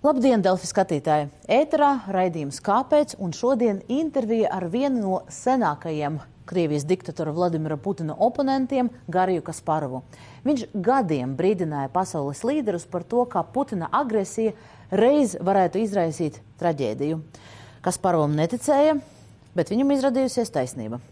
Labdien, Delfi skatītāji! Ēterā raidījums Kāpēc? Un šodien intervija ar vienu no senākajiem Krievijas diktatora Vladimira Putina oponentiem Gariju Kasparovu. Viņš gadiem brīdināja pasaules līderus par to, kā Putina agresija reiz varētu izraisīt traģēdiju. Kasparovam neticēja, bet viņam izrādījusies taisnība.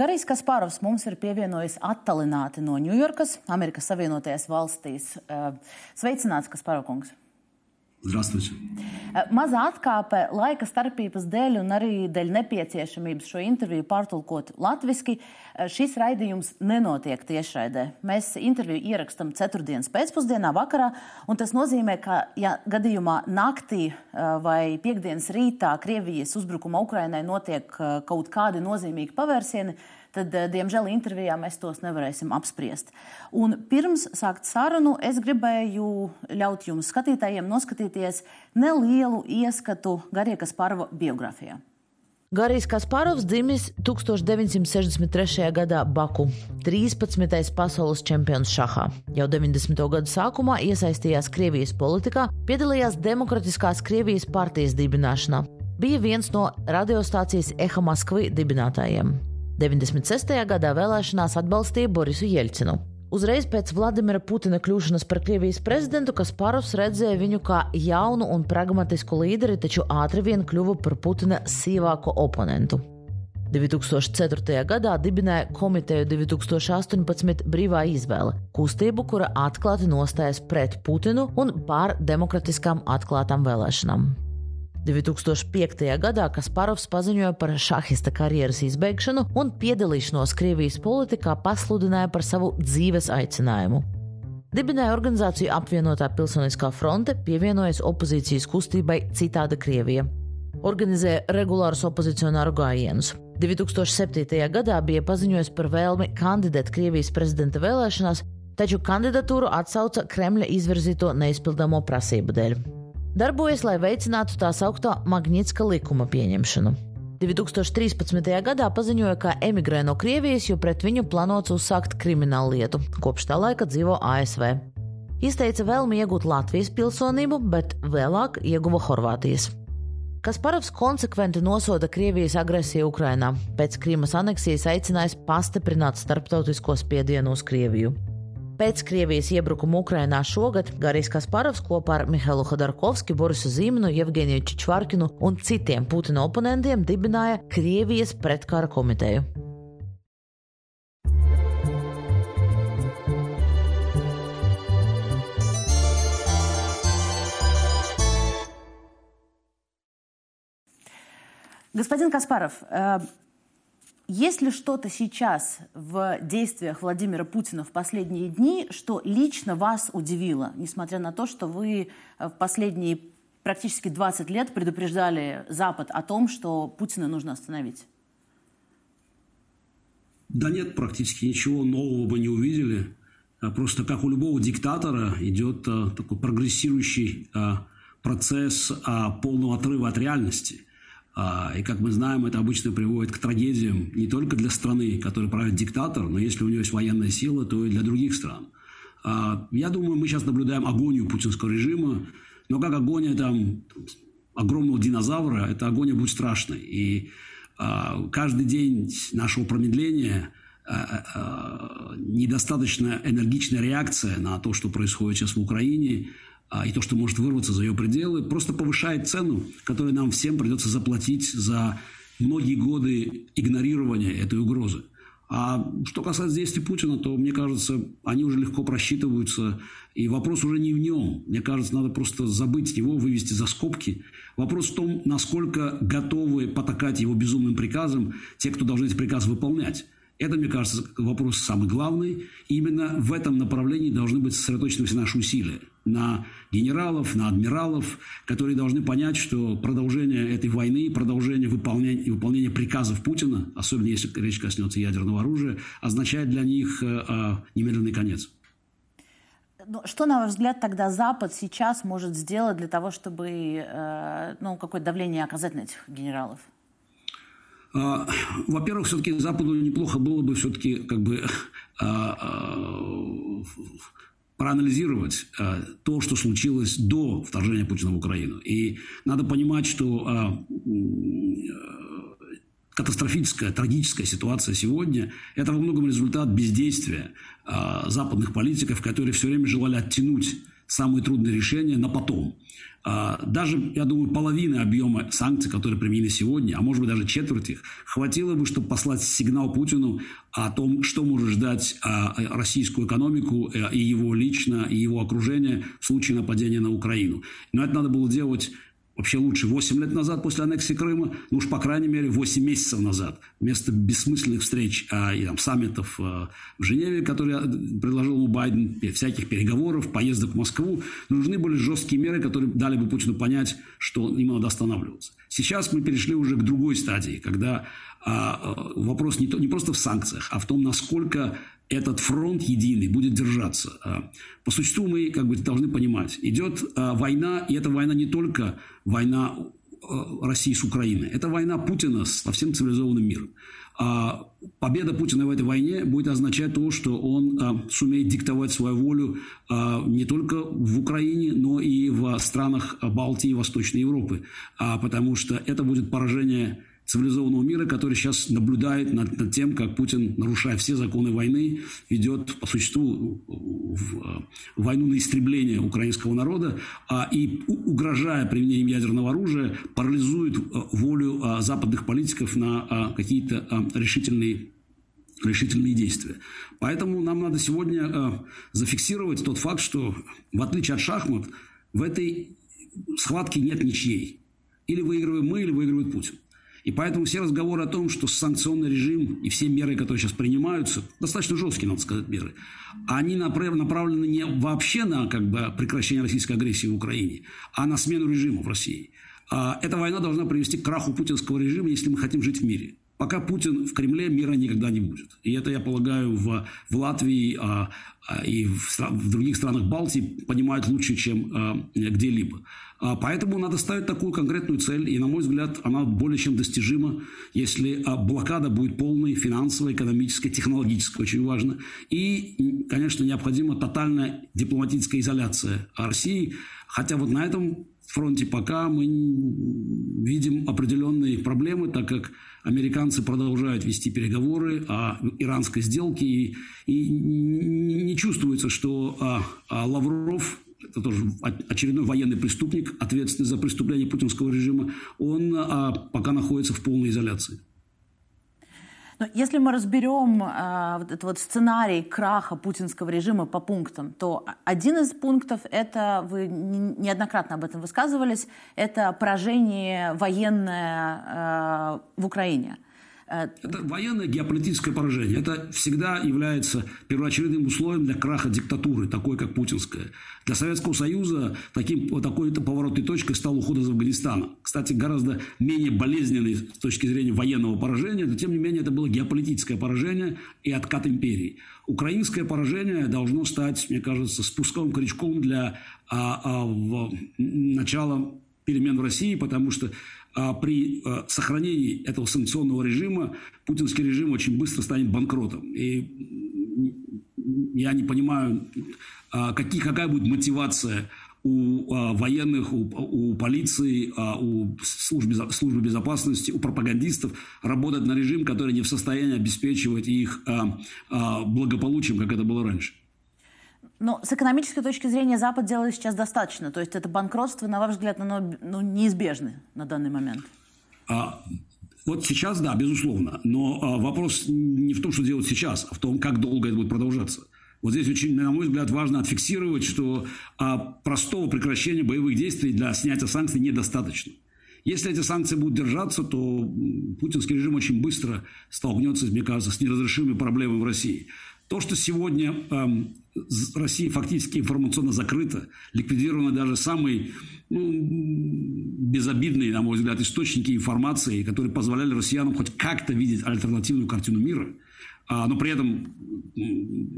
Garijs Kasparovs mums ir pievienojis attālināti no Ņujorkas, Amerikas Savienotajās valstīs. Sveicināts, Kasparovkungs! Здравствуйте. Mazā atkāpe laika starpības dēļ un arī dēļ nepieciešamības šo interviju pārtulkot latviski. Šis raidījums nenotiek tiešraidē. Mēs interviju ierakstam ceturtdienas pēcpusdienā vakarā, un tas nozīmē, ka, ja gadījumā naktī vai piekdienas rītā Krievijas uzbrukuma Ukrainai notiek kaut kādi nozīmīgi pavērsieni, tad, diemžēl, intervijā mēs tos nevarēsim apspriest. Un pirms sākt sarunu, es gribēju ļaut jums, skatītājiem, noskatīties nelielu ieskatu Gariekas Parva biogrāfijā. Garijs Kasparovs dzimis 1963. gadā Baku, 13. pasaules čempions šahā. Jau 90. gadu sākumā iesaistījās Krievijas politikā, piedalījās Demokratiskās Krievijas partijas dibināšanā. Bija viens no radiostācijas Eha Maskvi dibinātājiem. 96. gadā vēlēšanās atbalstīja Borisu Jeļcinu. Uzreiz pēc Vladimira Putina kļūšanas par Krievijas prezidentu, Kasparovs redzēja viņu kā jaunu un pragmatisku līderi, taču ātri vien kļuva par Putina sīvāko oponentu. 2004. gadā dibināja komiteju 2018 brīvā izvēle, kustību, kura atklāti nostājas pret Putinu un pār demokratiskām atklātām vēlēšanām. 2005. gadā Kasparovs paziņoja par šahista karjeras izbeigšanu un piedalīšanos Krievijas politikā pasludināja par savu dzīves aicinājumu. Dibināja organizāciju apvienotā pilsoniskā fronte, pievienojas opozīcijas kustībai Citāda Krievija. Organizēja regulārus opozicionāru gājienus. 2007. gadā bija paziņojis par vēlmi kandidēt Krievijas prezidenta vēlēšanās, taču kandidatūru atsauca Kremļa izvirzīto neizpildāmo prasību dēļ darbojas, lai veicinātu tā saucamo Magnitska likuma pieņemšanu. 2013. gadā paziņoja, ka emigrē no Krievijas, jo pret viņu plānots uzsākt kriminālu lietu. Kopš tā laika dzīvo ASV. Izteica vēlmi iegūt Latvijas pilsonību, bet vēlāk ieguva Horvātijas. Kasparovs konsekventi nosoda Krievijas agresiju Ukrainā, pēc Krīmas aneksijas aicinājis pastiprināt starptautisko spiedienu uz Krieviju. Pēc Krievijas iebrukuma Ukrainā šogad Garijs Kasparovs kopā ar Mihailu Hodorkovski, Borisu Zīmenu, Jevgeniju Čičvarkinu un citiem Putina oponentiem dibināja Krievijas pretkara komiteju. Господин Каспаров, Есть ли что-то сейчас в действиях Владимира Путина в последние дни, что лично вас удивило, несмотря на то, что вы э, в последние практически 20 лет предупреждали Запад о том, что Путина нужно остановить? Да нет, практически ничего нового мы не увидели. А просто как у любого диктатора идет э, такой прогрессирующий э, процесс полного отрыва от реальности – и, как мы знаем, это обычно приводит к трагедиям не только для страны, которой правит диктатор, но если у него есть военная сила, то и для других стран. А, я думаю, мы сейчас наблюдаем агонию путинского режима, но как агония там, огромного динозавра, эта агония будет страшной. И а, каждый день нашего промедления недостаточно энергичная реакция на то, что происходит сейчас в Украине, а, и то, что может вырваться за ее пределы, просто повышает цену, которую нам всем придется заплатить за многие годы игнорирования этой угрозы. А что касается действий Путина, то, мне кажется, они уже легко просчитываются. И вопрос уже не в нем. Мне кажется, надо просто забыть его, вывести за скобки. Вопрос в том, насколько готовы потакать его безумным приказам те, кто должны эти приказы выполнять. Это, мне кажется, вопрос самый главный. И именно в этом направлении должны быть сосредоточены все наши усилия. На генералов, на адмиралов, которые должны понять, что продолжение этой войны, продолжение выполнения, выполнения приказов Путина, особенно если речь коснется ядерного оружия, означает для них э, э, немедленный конец. Но что, на ваш взгляд, тогда Запад сейчас может сделать для того, чтобы э, ну, какое-то давление оказать на этих генералов? А, во-первых, все-таки Западу неплохо было бы все-таки как бы проанализировать то, что случилось до вторжения Путина в Украину. И надо понимать, что катастрофическая, трагическая ситуация сегодня – это во многом результат бездействия западных политиков, которые все время желали оттянуть самые трудные решения на потом. А, даже, я думаю, половины объема санкций, которые применены сегодня, а может быть даже четверть их, хватило бы, чтобы послать сигнал Путину о том, что может ждать а, российскую экономику э, и его лично, и его окружение в случае нападения на Украину. Но это надо было делать вообще лучше 8 лет назад после аннексии Крыма, ну уж по крайней мере 8 месяцев назад, вместо бессмысленных встреч а, и там, саммитов а, в Женеве, которые предложил ему Байден, всяких переговоров, поездок в Москву, нужны были жесткие меры, которые дали бы Путину понять, что ему надо останавливаться. Сейчас мы перешли уже к другой стадии, когда а, а вопрос не, то, не просто в санкциях, а в том, насколько этот фронт единый будет держаться. А, по существу мы как бы должны понимать, идет а, война, и эта война не только война а, России с Украиной, это война Путина со всем цивилизованным миром. Победа Путина в этой войне будет означать то, что он сумеет диктовать свою волю не только в Украине, но и в странах Балтии и Восточной Европы, потому что это будет поражение цивилизованного мира, который сейчас наблюдает над, над тем, как Путин, нарушая все законы войны, ведет по существу в, войну на истребление украинского народа а, и, угрожая применением ядерного оружия, парализует а, волю а, западных политиков на а, какие-то а, решительные решительные действия. Поэтому нам надо сегодня э, зафиксировать тот факт, что в отличие от шахмат, в этой схватке нет ничьей. Или выигрываем мы, или выигрывает Путин. И поэтому все разговоры о том, что санкционный режим и все меры, которые сейчас принимаются, достаточно жесткие, надо сказать, меры, они направлены не вообще на как бы, прекращение российской агрессии в Украине, а на смену режима в России. А эта война должна привести к краху путинского режима, если мы хотим жить в мире. Пока Путин в Кремле, мира никогда не будет. И это, я полагаю, в, в Латвии а, а, и в, в других странах Балтии понимают лучше, чем а, где-либо. А, поэтому надо ставить такую конкретную цель, и, на мой взгляд, она более чем достижима, если а, блокада будет полной, финансовой, экономической, технологической, очень важно. И, конечно, необходима тотальная дипломатическая изоляция России, хотя вот на этом фронте пока мы видим определенные проблемы, так как американцы продолжают вести переговоры о иранской сделке, и, и не чувствуется, что а, а Лавров это тоже очередной военный преступник, ответственный за преступление путинского режима, он а, пока находится в полной изоляции. Но если мы разберем э, вот этот вот сценарий краха путинского режима по пунктам, то один из пунктов это вы неоднократно об этом высказывались, это поражение военное э, в Украине. Это военное геополитическое поражение. Это всегда является первоочередным условием для краха диктатуры, такой как путинская. Для Советского Союза таким, такой-то поворотной точкой стал уход из Афганистана. Кстати, гораздо менее болезненный с точки зрения военного поражения, но тем не менее это было геополитическое поражение и откат империи. Украинское поражение должно стать, мне кажется, спусковым крючком для а, а, в, начала перемен в России, потому что при а, сохранении этого санкционного режима путинский режим очень быстро станет банкротом. И я не понимаю, а, какие, какая будет мотивация у а, военных, у, у полиции, а, у службы, службы безопасности, у пропагандистов работать на режим, который не в состоянии обеспечивать их а, а, благополучием, как это было раньше. Но с экономической точки зрения Запад делает сейчас достаточно. То есть это банкротство, на ваш взгляд, оно ну, неизбежно на данный момент? А, вот сейчас, да, безусловно. Но а, вопрос не в том, что делать сейчас, а в том, как долго это будет продолжаться. Вот здесь очень, на мой взгляд, важно отфиксировать, что а, простого прекращения боевых действий для снятия санкций недостаточно. Если эти санкции будут держаться, то путинский режим очень быстро столкнется, мне кажется, с неразрешимыми проблемами в России. То, что сегодня э, Россия фактически информационно закрыта, ликвидированы даже самые ну, безобидные, на мой взгляд, источники информации, которые позволяли россиянам хоть как-то видеть альтернативную картину мира – а, но при этом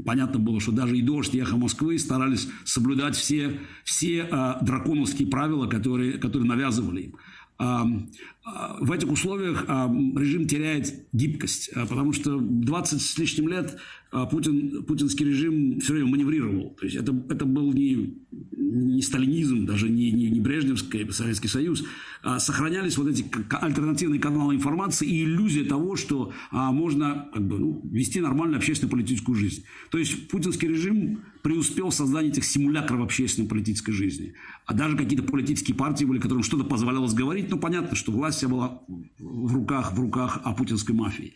понятно было, что даже и «Дождь», и «Эхо Москвы» старались соблюдать все, все а, драконовские правила, которые, которые навязывали им. А, в этих условиях режим теряет гибкость, потому что 20 с лишним лет Путин, путинский режим все время маневрировал. То есть это, это был не, не сталинизм, даже не, не, не Брежневский Советский Союз. А сохранялись вот эти альтернативные каналы информации и иллюзия того, что можно как бы, ну, вести нормальную общественную политическую жизнь. То есть путинский режим преуспел в создании этих симулякров общественной политической жизни. А даже какие-то политические партии были, которым что-то позволялось говорить. Ну, понятно, что власть вся была в руках, в руках о путинской мафии.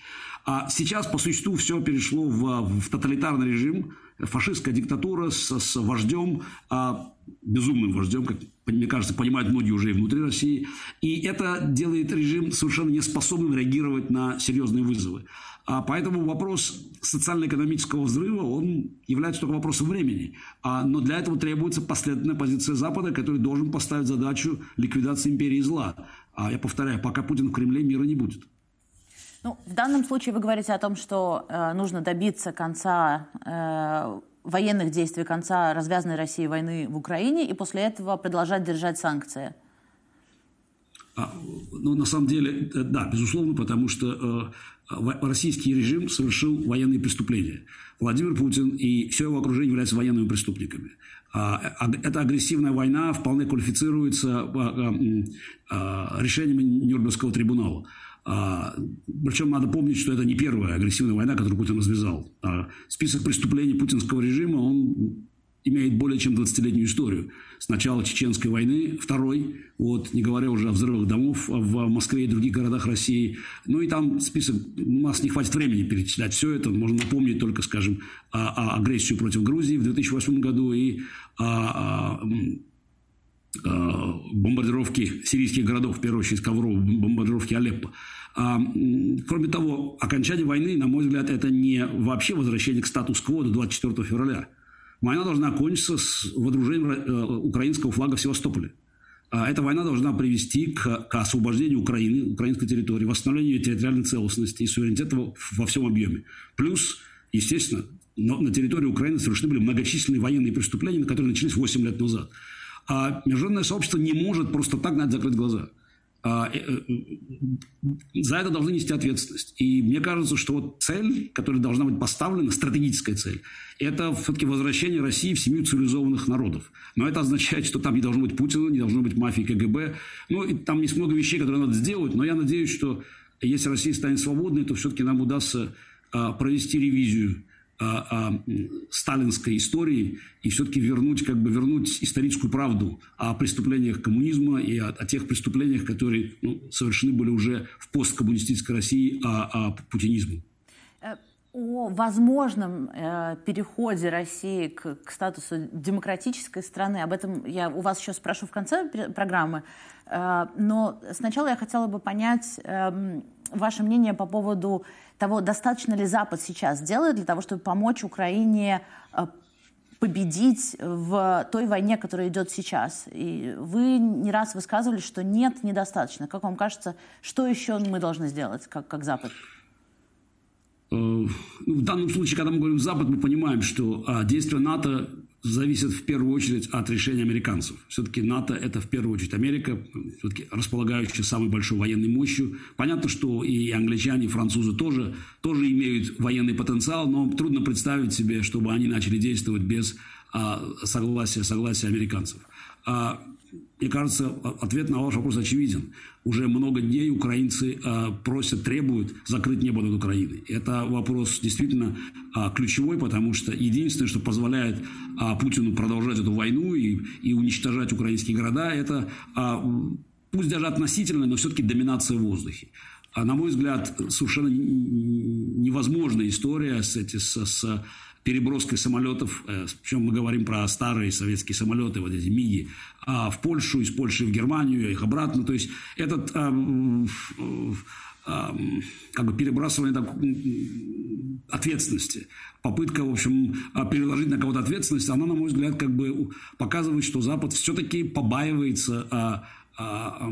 А сейчас, по существу, все перешло в, в тоталитарный режим, фашистская диктатура с, с вождем, а, безумным вождем, как мне кажется, понимают многие уже и внутри России. И это делает режим совершенно неспособным реагировать на серьезные вызовы. А поэтому вопрос социально-экономического взрыва, он является только вопросом времени. А, но для этого требуется последовательная позиция Запада, который должен поставить задачу ликвидации империи зла. А я повторяю, пока Путин в Кремле, мира не будет. Ну, в данном случае вы говорите о том, что э, нужно добиться конца э, военных действий, конца развязанной России войны в Украине, и после этого продолжать держать санкции. А, ну, на самом деле, э, да, безусловно, потому что э, российский режим совершил военные преступления. Владимир Путин и все его окружение являются военными преступниками. А, эта агрессивная война вполне квалифицируется а, решениями Нюрнбергского трибунала. Причем надо помнить, что это не первая агрессивная война, которую Путин развязал. Список преступлений путинского режима, он имеет более чем 20-летнюю историю. С начала Чеченской войны, второй, вот, не говоря уже о взрывах домов в Москве и других городах России. Ну и там список, у нас не хватит времени перечислять все это. Можно напомнить только, скажем, о, о агрессию против Грузии в 2008 году и о, о бомбардировки сирийских городов, в первую очередь Коврова, бомбардировки Алеппо. А, кроме того, окончание войны, на мой взгляд, это не вообще возвращение к статус-кво до 24 февраля. Война должна кончиться с водружением э, украинского флага в Севастополе. А эта война должна привести к, к освобождению Украины, украинской территории, восстановлению территориальной целостности и суверенитета во всем объеме. Плюс, естественно, но на территории Украины совершены были многочисленные военные преступления, которые начались 8 лет назад. А международное сообщество не может просто так на это закрыть глаза. А, э, э, за это должны нести ответственность. И мне кажется, что вот цель, которая должна быть поставлена, стратегическая цель, это все-таки возвращение России в семью цивилизованных народов. Но это означает, что там не должно быть Путина, не должно быть мафии КГБ. Ну, и там есть много вещей, которые надо сделать, но я надеюсь, что если Россия станет свободной, то все-таки нам удастся а, провести ревизию сталинской истории и все-таки вернуть, как бы вернуть историческую правду о преступлениях коммунизма и о, о тех преступлениях, которые ну, совершены были уже в посткоммунистической России, о, о путинизме. Э, о возможном э, переходе России к, к статусу демократической страны. Об этом я у вас еще спрошу в конце программы. Э, но сначала я хотела бы понять э, ваше мнение по поводу того, достаточно ли Запад сейчас делает для того, чтобы помочь Украине э, победить в той войне, которая идет сейчас. И вы не раз высказывали, что нет, недостаточно. Как вам кажется, что еще мы должны сделать, как, как Запад? Э, в данном случае, когда мы говорим «Запад», мы понимаем, что а, действия НАТО зависит в первую очередь от решения американцев. Все-таки НАТО – это в первую очередь Америка, все-таки располагающая самой большой военной мощью. Понятно, что и англичане, и французы тоже, тоже имеют военный потенциал, но трудно представить себе, чтобы они начали действовать без а, согласия, согласия американцев. А, мне кажется, ответ на ваш вопрос очевиден. Уже много дней украинцы э, просят, требуют закрыть небо над Украиной. Это вопрос действительно э, ключевой, потому что единственное, что позволяет э, Путину продолжать эту войну и, и уничтожать украинские города, это пусть даже относительно, но все-таки доминация в воздухе. А на мой взгляд, совершенно невозможная история с, эти, с, с переброской самолетов, э, причем мы говорим про старые советские самолеты, вот эти МИГи, а, в Польшу, из Польши в Германию, их обратно. То есть этот как бы перебрасывание ответственности. Попытка, в общем, переложить на кого-то ответственность, она, на мой взгляд, как бы показывает, что Запад все-таки побаивается а,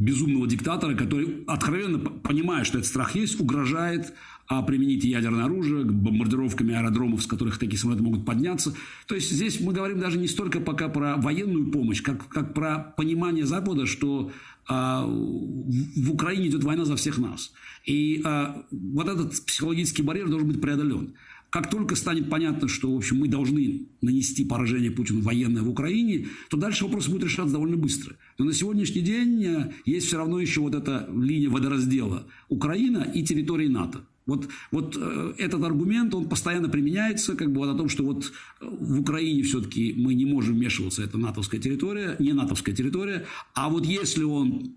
безумного диктатора, который, откровенно понимая, что этот страх есть, угрожает а применить ядерное оружие, бомбардировками аэродромов, с которых такие самолеты могут подняться. То есть здесь мы говорим даже не столько пока про военную помощь, как, как про понимание Запада, что а, в Украине идет война за всех нас. И а, вот этот психологический барьер должен быть преодолен. Как только станет понятно, что в общем, мы должны нанести поражение Путину военное в Украине, то дальше вопрос будет решаться довольно быстро. Но на сегодняшний день э, есть все равно еще вот эта линия водораздела Украина и территории НАТО. Вот, вот э, этот аргумент, он постоянно применяется, как бы вот о том, что вот э, в Украине все-таки мы не можем вмешиваться, это натовская территория, не натовская территория, а вот если он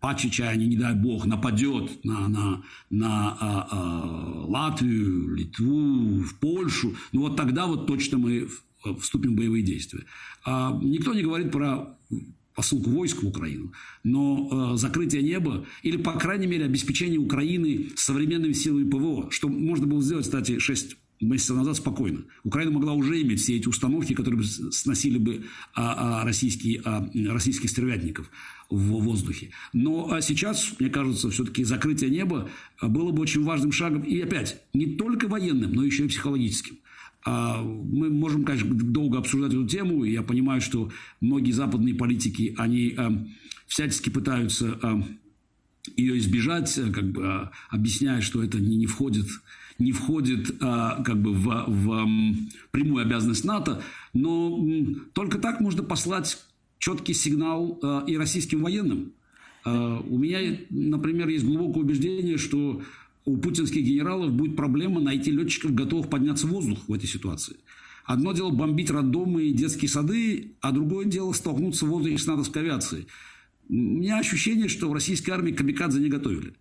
по чечане, не дай бог, нападет на, на, на а, а, Латвию, Литву, в Польшу, ну вот тогда вот точно мы вступим в боевые действия. А никто не говорит про посылку войск в Украину, но э, закрытие неба или, по крайней мере, обеспечение Украины современными силами ПВО, что можно было сделать, кстати, 6 месяцев назад спокойно. Украина могла уже иметь все эти установки, которые сносили бы а, а, российские, а, российских стервятников в воздухе. Но а сейчас, мне кажется, все-таки закрытие неба было бы очень важным шагом. И опять, не только военным, но еще и психологическим. А, мы можем, конечно, долго обсуждать эту тему. Я понимаю, что многие западные политики, они а, всячески пытаются а, ее избежать, как бы объясняя, что это не входит, не входит как бы в, в прямую обязанность НАТО. Но только так можно послать четкий сигнал и российским военным. У меня, например, есть глубокое убеждение, что у путинских генералов будет проблема найти летчиков, готовых подняться в воздух в этой ситуации. Одно дело бомбить роддомы и детские сады, а другое дело столкнуться в воздухе с натовской авиацией. У меня ощущение, что в российской армии камикадзе не готовили.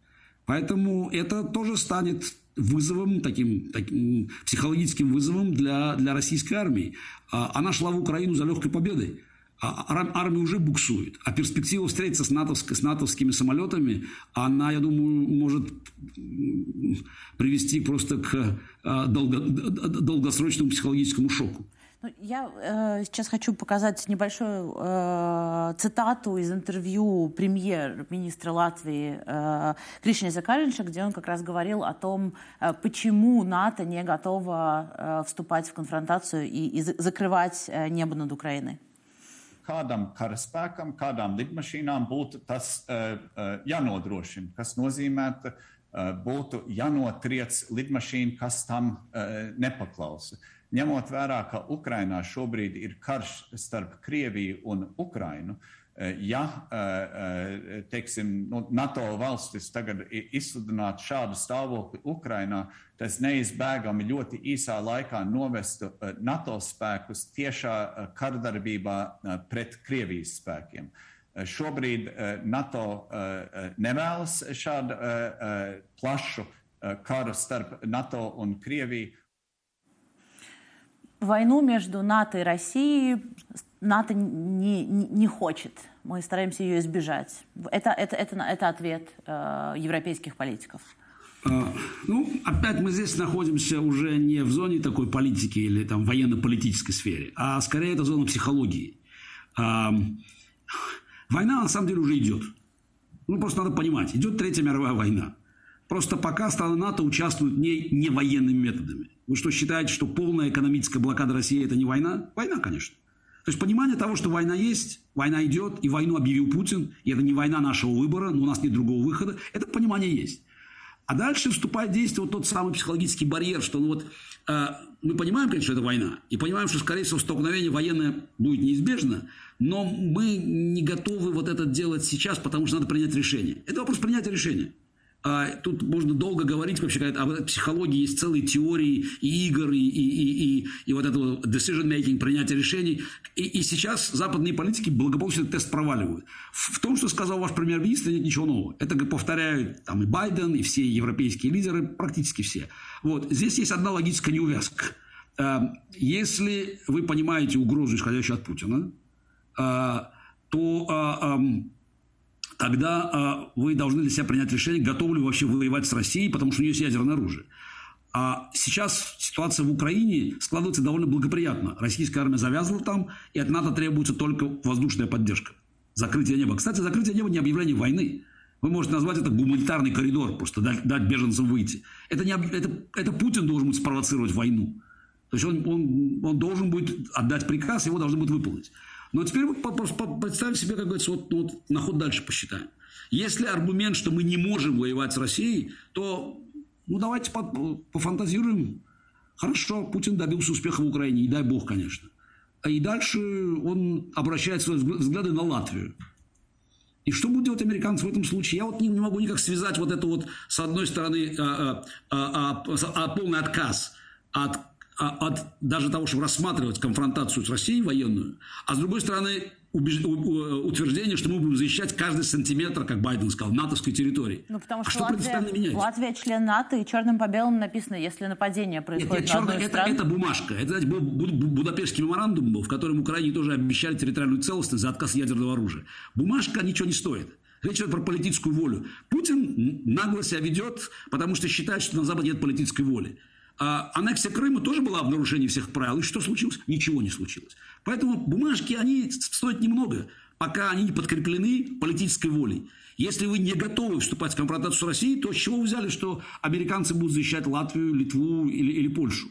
Поэтому это тоже станет вызовом, таким, таким психологическим вызовом для, для российской армии. А она шла в Украину за легкой победой. А, армия уже буксует. А перспектива встретиться с, натовск, с натовскими самолетами, она, я думаю, может привести просто к а, долго, долгосрочному психологическому шоку. Ну, я э, сейчас хочу показать небольшую э, цитату из интервью премьер-министра Латвии э, Кришни Закаринша, где он как раз говорил о том, э, почему НАТО не готово э, вступать в конфронтацию и, и закрывать э, небо над Украиной kādam karaspēkam, kādām lidmašīnām būtu tas uh, uh, jānodrošina, kas nozīmētu, uh, būtu jānotriec lidmašīna, kas tam nepaklausa. Ņemot vērā, ka Ukrainā šobrīd ir karš starp Krieviju un Ukrainu, uh, Eh, ja eh, eh, teiksim, nu, NATO valstis tagad izsludinātu šādu stāvokli Ukrainā, tas neizbēgami ļoti īsā laikā novestu eh, NATO spēkus tiešā kardarbībā pret Krievijas spēkiem. Šobrīd NATO nevēlas šādu plašu karu starp NATO un Krieviju. Войну между НАТО и Россией НАТО не, не, не хочет. Мы стараемся ее избежать. Это, это, это, это ответ э, европейских политиков. А, ну, опять мы здесь находимся уже не в зоне такой политики или там военно-политической сфере, а скорее это зона психологии. А, война на самом деле уже идет. Ну, просто надо понимать, идет Третья мировая война. Просто пока страны НАТО участвуют не, не военными методами. Вы что, считаете, что полная экономическая блокада России – это не война? Война, конечно. То есть понимание того, что война есть, война идет, и войну объявил Путин, и это не война нашего выбора, но у нас нет другого выхода, это понимание есть. А дальше вступает в действие вот тот самый психологический барьер, что ну вот э, мы понимаем, конечно, что это война, и понимаем, что, скорее всего, столкновение военное будет неизбежно, но мы не готовы вот это делать сейчас, потому что надо принять решение. Это вопрос принятия решения. А тут можно долго говорить вообще о психологии, есть целые теории и игр, и, и, и, и, и вот этого decision-making, принятия решений. И, и сейчас западные политики благополучно этот тест проваливают. В, том, что сказал ваш премьер-министр, нет ничего нового. Это повторяют там и Байден, и все европейские лидеры, практически все. Вот. Здесь есть одна логическая неувязка. А, если вы понимаете угрозу, исходящую от Путина, а, то тогда вы должны для себя принять решение, готовы ли вы вообще воевать с Россией, потому что у нее есть ядерное оружие. А сейчас ситуация в Украине складывается довольно благоприятно. Российская армия завязла там, и от НАТО требуется только воздушная поддержка. Закрытие неба. Кстати, закрытие неба не объявление войны. Вы можете назвать это гуманитарный коридор, просто дать, дать беженцам выйти. Это, не, это, это Путин должен будет спровоцировать войну. То есть он, он, он должен будет отдать приказ, его должны будут выполнить. Но теперь представим себе, как говорится, вот, вот на ход дальше посчитаем. Если аргумент, что мы не можем воевать с Россией, то ну давайте пофантазируем. Хорошо, Путин добился успеха в Украине, и дай бог, конечно. А и дальше он обращает свои взгляды на Латвию. И что будут делать американцы в этом случае? Я вот не, не могу никак связать вот это вот, с одной стороны, а, а, а, а, полный отказ от, а, от даже того, чтобы рассматривать конфронтацию с Россией военную, а с другой стороны, убеж... утверждение, что мы будем защищать каждый сантиметр, как Байден сказал, натовской территории. Ну, потому что, а что Латвия, Латвия член НАТО, и черным по белому написано, если нападение происходит нет, нет, на черно, это, это бумажка. Это, знаете, был Будапештский меморандум был, в котором Украине тоже обещали территориальную целостность за отказ ядерного оружия. Бумажка ничего не стоит. Речь идет про политическую волю. Путин нагло себя ведет, потому что считает, что на Западе нет политической воли. А аннексия Крыма тоже была в нарушении всех правил. И что случилось? Ничего не случилось. Поэтому бумажки, они стоят немного, пока они не подкреплены политической волей. Если вы не готовы вступать в конфронтацию с Россией, то с чего вы взяли, что американцы будут защищать Латвию, Литву или, или Польшу?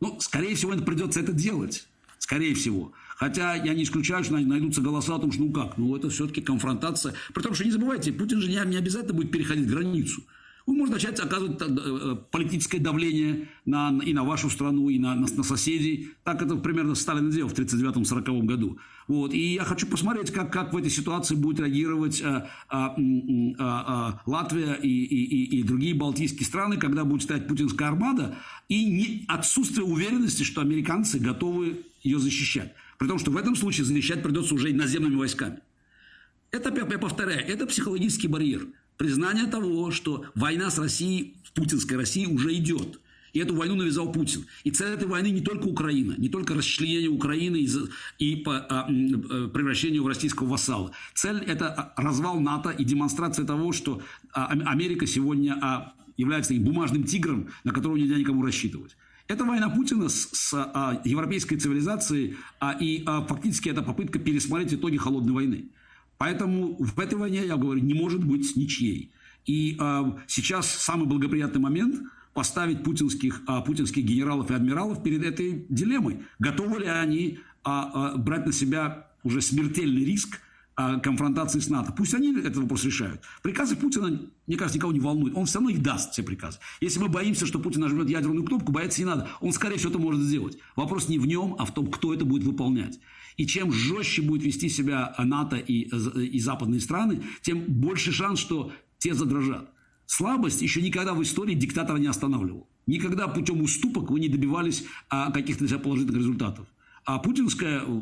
Ну, скорее всего, это придется это делать. Скорее всего. Хотя я не исключаю, что найдутся голоса о том, что ну как, ну это все-таки конфронтация. При том, что не забывайте, Путин же не, не обязательно будет переходить границу он может начать оказывать э, э, политическое давление на, и на вашу страну, и на, на, на соседей. Так это примерно Сталин делал в 1939-1940 году. Вот. И я хочу посмотреть, как, как в этой ситуации будет реагировать а, а, а, а, Латвия и, и, и, и другие балтийские страны, когда будет стоять путинская армада, и не, отсутствие уверенности, что американцы готовы ее защищать. При том, что в этом случае защищать придется уже наземными войсками. Это, я повторяю, это психологический барьер признание того, что война с Россией, в путинской России уже идет. И эту войну навязал Путин. И цель этой войны не только Украина, не только расчленение Украины и, а, э, превращение в российского вассала. Цель – это а, развал НАТО и демонстрация того, что а, Америка сегодня является бумажным тигром, на которого нельзя никому рассчитывать. Это война Путина с, с а, европейской цивилизацией, а, и а, фактически это попытка пересмотреть итоги холодной войны. Поэтому в этой войне, я говорю, не может быть ничьей. И э, сейчас самый благоприятный момент поставить путинских, э, путинских генералов и адмиралов перед этой дилеммой. Готовы ли они э, э, брать на себя уже смертельный риск э, конфронтации с НАТО? Пусть они этот вопрос решают. Приказы Путина, мне кажется, никого не волнуют. Он все равно их даст, все приказы. Если мы боимся, что Путин нажмет ядерную кнопку, бояться не надо. Он, скорее всего, это может сделать. Вопрос не в нем, а в том, кто это будет выполнять. И чем жестче будет вести себя НАТО и, и западные страны, тем больше шанс, что те задрожат. Слабость еще никогда в истории диктатора не останавливал. Никогда путем уступок вы не добивались а, каких-то положительных результатов. А путинская э,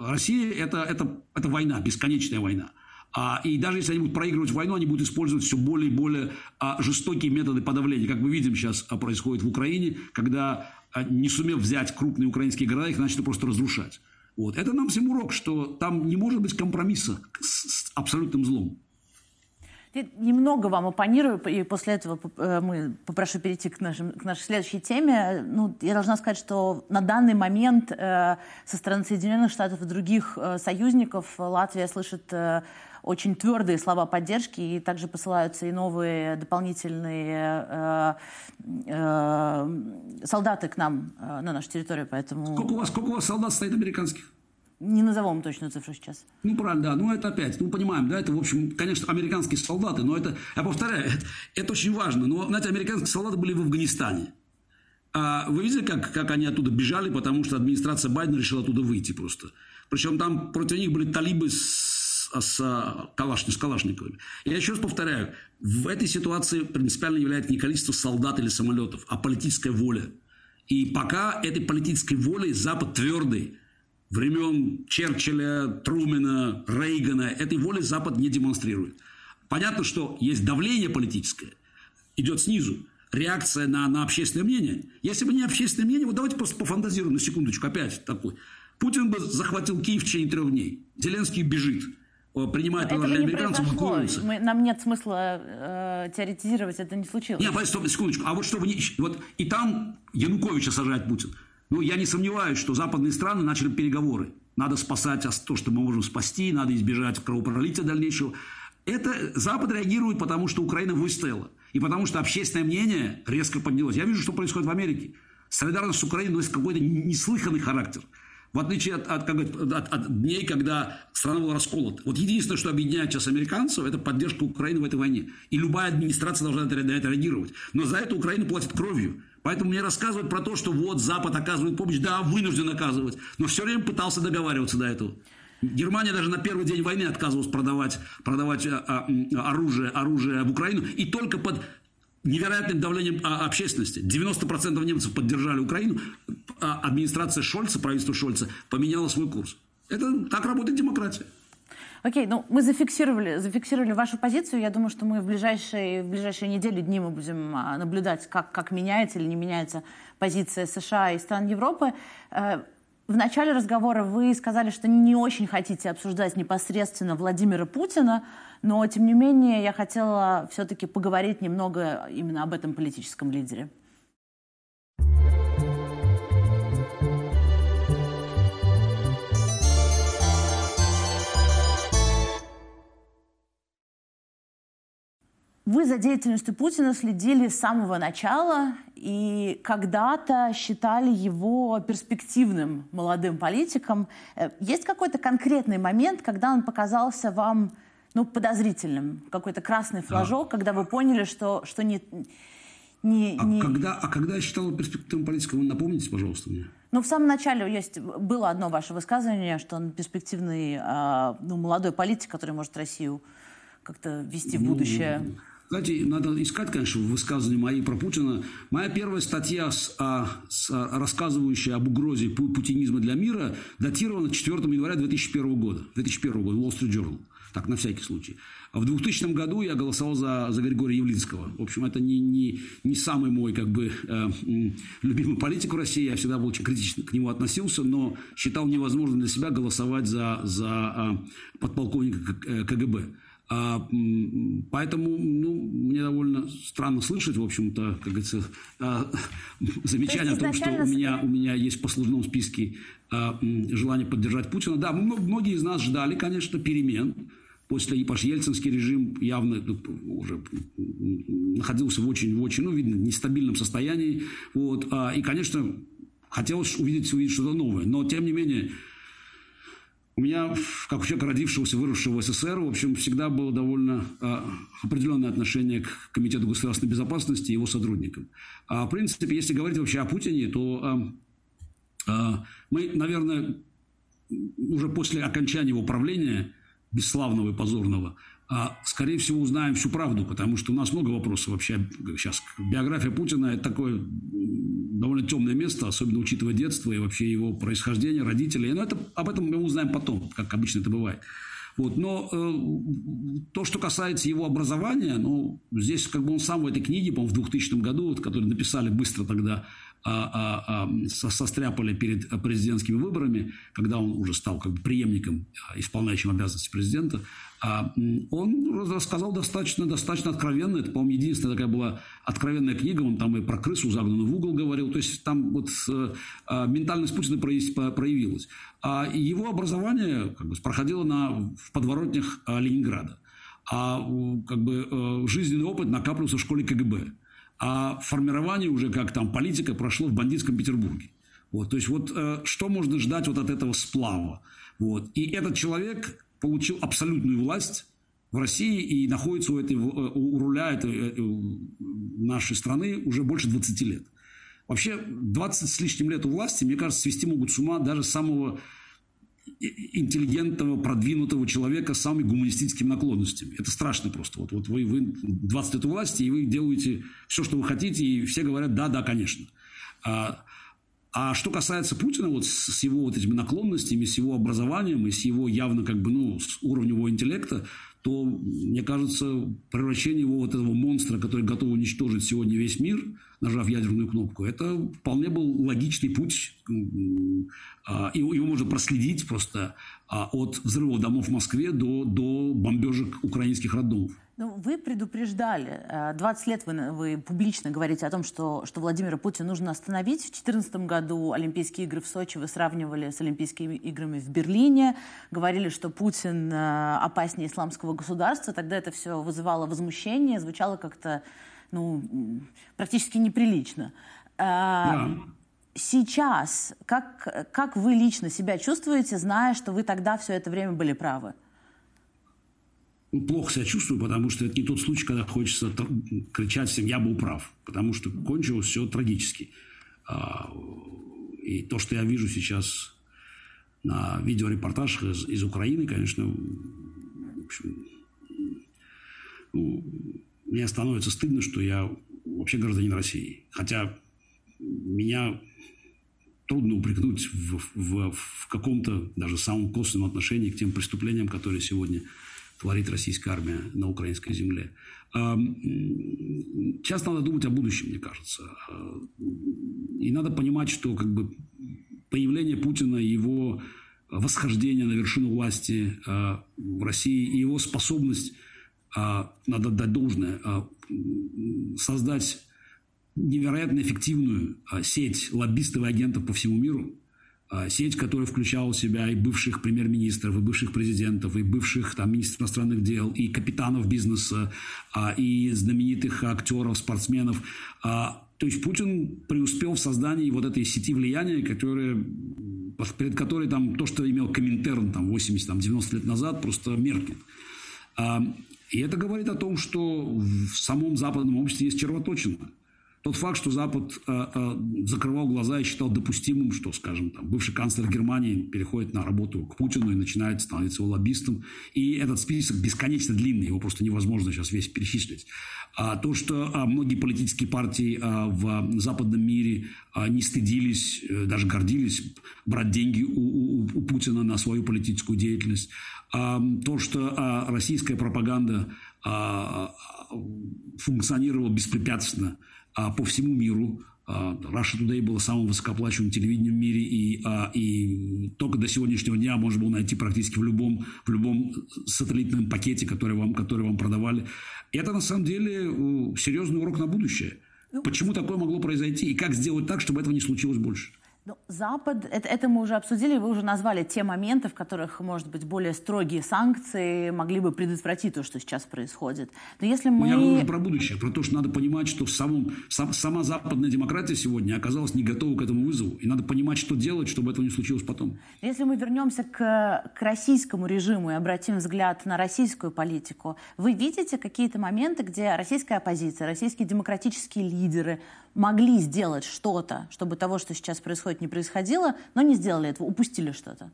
Россия это, это, это война, бесконечная война. А, и даже если они будут проигрывать войну, они будут использовать все более и более а, жестокие методы подавления. Как мы видим сейчас а, происходит в Украине, когда, а, не сумев взять крупные украинские города, их начали просто разрушать. Вот. Это нам всем урок, что там не может быть компромисса с, с абсолютным злом. Немного вам оппонирую, и после этого э, мы попрошу перейти к, нашим, к нашей следующей теме. Ну, я должна сказать, что на данный момент э, со стороны Соединенных Штатов и других э, союзников Латвия слышит э, очень твердые слова поддержки, и также посылаются и новые дополнительные э, э, солдаты к нам э, на нашу территорию, поэтому... Сколько у вас, сколько у вас солдат стоит американских? Не назовем точную цифру сейчас. Ну, правильно, да. Ну, это опять, ну, понимаем, да, это, в общем, конечно, американские солдаты, но это, я повторяю, это, это очень важно. Но, знаете, американские солдаты были в Афганистане. А вы видели, как, как они оттуда бежали, потому что администрация Байдена решила оттуда выйти просто. Причем там против них были талибы с с, калаш, с Калашниковыми. Я еще раз повторяю, в этой ситуации принципиально является не количество солдат или самолетов, а политическая воля. И пока этой политической волей Запад твердый, времен Черчилля, Трумена, Рейгана, этой воли Запад не демонстрирует. Понятно, что есть давление политическое, идет снизу, реакция на, на общественное мнение. Если бы не общественное мнение, вот давайте просто пофантазируем на секундочку, опять такой. Путин бы захватил Киев в течение трех дней. Зеленский бежит. принимает предложение американцев. Мы, нам нет смысла э, теоретизировать, это не случилось. Нет, стоп, секундочку. А вот что, вот и там Януковича сажает Путин. Ну, я не сомневаюсь, что западные страны начали переговоры. Надо спасать то, что мы можем спасти, надо избежать кровопролития дальнейшего. Это Запад реагирует, потому что Украина выстояла. И потому что общественное мнение резко поднялось. Я вижу, что происходит в Америке. Солидарность с Украиной носит какой-то неслыханный характер. В отличие от, от, от, от дней, когда страна была расколота. Вот единственное, что объединяет сейчас американцев, это поддержка Украины в этой войне. И любая администрация должна на это реагировать. Но за это Украина платит кровью. Поэтому мне рассказывают про то, что вот Запад оказывает помощь. Да, вынужден оказывать. Но все время пытался договариваться до этого. Германия даже на первый день войны отказывалась продавать, продавать а, а, оружие, оружие в Украину. И только под невероятным давлением а, общественности. 90% немцев поддержали Украину. А администрация Шольца, правительство Шольца, поменяла свой курс. Это так работает демократия. Окей, ну мы зафиксировали, зафиксировали вашу позицию. Я думаю, что мы в ближайшие, в ближайшие недели, дни мы будем а, наблюдать, как, как меняется или не меняется позиция США и стран Европы. Э, в начале разговора вы сказали, что не очень хотите обсуждать непосредственно Владимира Путина, но, тем не менее, я хотела все-таки поговорить немного именно об этом политическом лидере. Вы за деятельностью Путина следили с самого начала и когда-то считали его перспективным молодым политиком. Э, есть какой-то конкретный момент, когда он показался вам ну, подозрительным? Какой-то красный флажок, а. когда вы поняли, что, что не... не, а, не... Когда, а когда я считал перспективным политиком, вы напомните, пожалуйста, мне. Ну, в самом начале есть, было одно ваше высказывание, что он перспективный а, ну, молодой политик, который может Россию как-то вести в ну, будущее. Знаете, надо искать, конечно, высказывания мои про Путина. Моя первая статья, с, а, с, а, рассказывающая об угрозе путинизма для мира, датирована 4 января 2001 года. 2001 года, Wall Street Journal. Так, на всякий случай. А в 2000 году я голосовал за, за Григория Явлинского. В общем, это не, не, не самый мой как бы, э, любимый политик в России. Я всегда был очень критично к нему относился, но считал невозможным для себя голосовать за, за э, подполковника КГБ. А, поэтому ну, мне довольно странно слышать, в общем-то, как говорится, а, замечание о том, что у меня, у меня есть в послужном списке а, желание поддержать Путина. Да, многие из нас ждали, конечно, перемен. После Ипаш Ельцинский режим явно ну, уже находился в очень, в очень, ну, видно, нестабильном состоянии. Вот. И, конечно, хотелось увидеть, увидеть что-то новое. Но, тем не менее, у меня, как у человека, родившегося, выросшего в СССР, в общем, всегда было довольно а, определенное отношение к Комитету государственной безопасности и его сотрудникам. А, в принципе, если говорить вообще о Путине, то а, а, мы, наверное, уже после окончания его правления, бесславного и позорного, а, скорее всего, узнаем всю правду, потому что у нас много вопросов вообще сейчас. Биография Путина – это такое довольно темное место, особенно учитывая детство и вообще его происхождение, родителей. Но это, об этом мы узнаем потом, как обычно это бывает. Вот. Но э, то, что касается его образования, ну, здесь как бы он сам в этой книге, по-моему, в 2000 году, вот, которую написали быстро тогда, а, а, а, состряпали перед президентскими выборами, когда он уже стал как бы преемником, а, исполняющим обязанности президента, а, он рассказал достаточно, достаточно откровенно. Это, по-моему, единственная такая была откровенная книга. Он там и про крысу, загнанную в угол, говорил. То есть там вот э, а, ментальность Путина проявилась. А его образование как бы, проходило на, в подворотнях Ленинграда. А как бы, э, жизненный опыт накапливался в школе КГБ. А формирование уже как там политика прошло в бандитском Петербурге. Вот, то есть вот э, что можно ждать вот от этого сплава? Вот. И этот человек получил абсолютную власть в России и находится у, этой, у руля этой, э, нашей страны уже больше 20 лет. Вообще 20 с лишним лет у власти, мне кажется, свести могут с ума даже самого интеллигентного, продвинутого человека с самыми гуманистическими наклонностями. Это страшно просто. Вот, вот вы, вы 20 лет у власти, и вы делаете все, что вы хотите, и все говорят «да, да, конечно». А, а что касается Путина, вот с его вот этими наклонностями, с его образованием и с его явно как бы, ну, с уровнем его интеллекта, то, мне кажется, превращение его вот этого монстра, который готов уничтожить сегодня весь мир, нажав ядерную кнопку, это вполне был логичный путь. А, его можно проследить просто а, от взрывов домов в Москве до, до бомбежек украинских роддомов. Ну, вы предупреждали, 20 э, лет вы, вы публично говорите о том, что, что Владимира Путина нужно остановить. В 2014 году Олимпийские игры в Сочи вы сравнивали с Олимпийскими играми в Берлине. Говорили, что Путин э, опаснее исламского государства. Тогда это все вызывало возмущение, звучало как-то ну, практически неприлично. Э, да. Сейчас, как, как вы лично себя чувствуете, зная, что вы тогда все это время были правы? плохо себя чувствую, потому что это не тот случай, когда хочется кричать всем «я был прав», потому что кончилось все трагически. А, и то, что я вижу сейчас на видеорепортажах из, из Украины, конечно, в общем, ну, мне становится стыдно, что я вообще гражданин России. Хотя меня трудно упрекнуть в, в, в каком-то даже самом косвенном отношении к тем преступлениям, которые сегодня творит российская армия на украинской земле. Сейчас надо думать о будущем, мне кажется. И надо понимать, что как бы появление Путина, его восхождение на вершину власти а, в России и его способность, а, надо дать должное, а, создать невероятно эффективную сеть лоббистов и агентов по всему миру, а, сеть, которая включала в себя и бывших премьер-министров, и бывших президентов, и бывших там, министров иностранных дел, и капитанов бизнеса, а, и знаменитых актеров, спортсменов. А, то есть Путин преуспел в создании вот этой сети влияния, которая, перед которой там, то, что имел Коминтерн там, 80-90 лет назад, просто меркнет. И это говорит о том, что в самом западном обществе есть червоточина – тот факт, что Запад э, э, закрывал глаза и считал допустимым, что, скажем, там, бывший канцлер Германии переходит на работу к Путину и начинает становиться его лоббистом. И этот список бесконечно длинный, его просто невозможно сейчас весь перечислить. А то, что а, многие политические партии а, в западном мире не стыдились, э, даже гордились брать деньги у, у, у Путина на свою политическую деятельность. То, что российская пропаганда функционировала беспрепятственно – по всему миру. А, Russia Today было самым высокооплачиваемым телевидением в мире, и, а, и только до сегодняшнего дня можно было найти практически в любом, в любом сателлитном пакете, который вам, который вам продавали. Это на самом деле серьезный урок на будущее. Ну, Почему такое могло произойти и как сделать так, чтобы этого не случилось больше? Ну, Запад, это, это мы уже обсудили, вы уже назвали те моменты, в которых, может быть, более строгие санкции могли бы предотвратить то, что сейчас происходит. Но если мы... Я говорю про будущее, про то, что надо понимать, что в самом, сам, сама западная демократия сегодня оказалась не готова к этому вызову. И надо понимать, что делать, чтобы этого не случилось потом. Если мы вернемся к, к российскому режиму и обратим взгляд на российскую политику, вы видите какие-то моменты, где российская оппозиция, российские демократические лидеры могли сделать что-то, чтобы того, что сейчас происходит, не происходило, но не сделали этого, упустили что-то?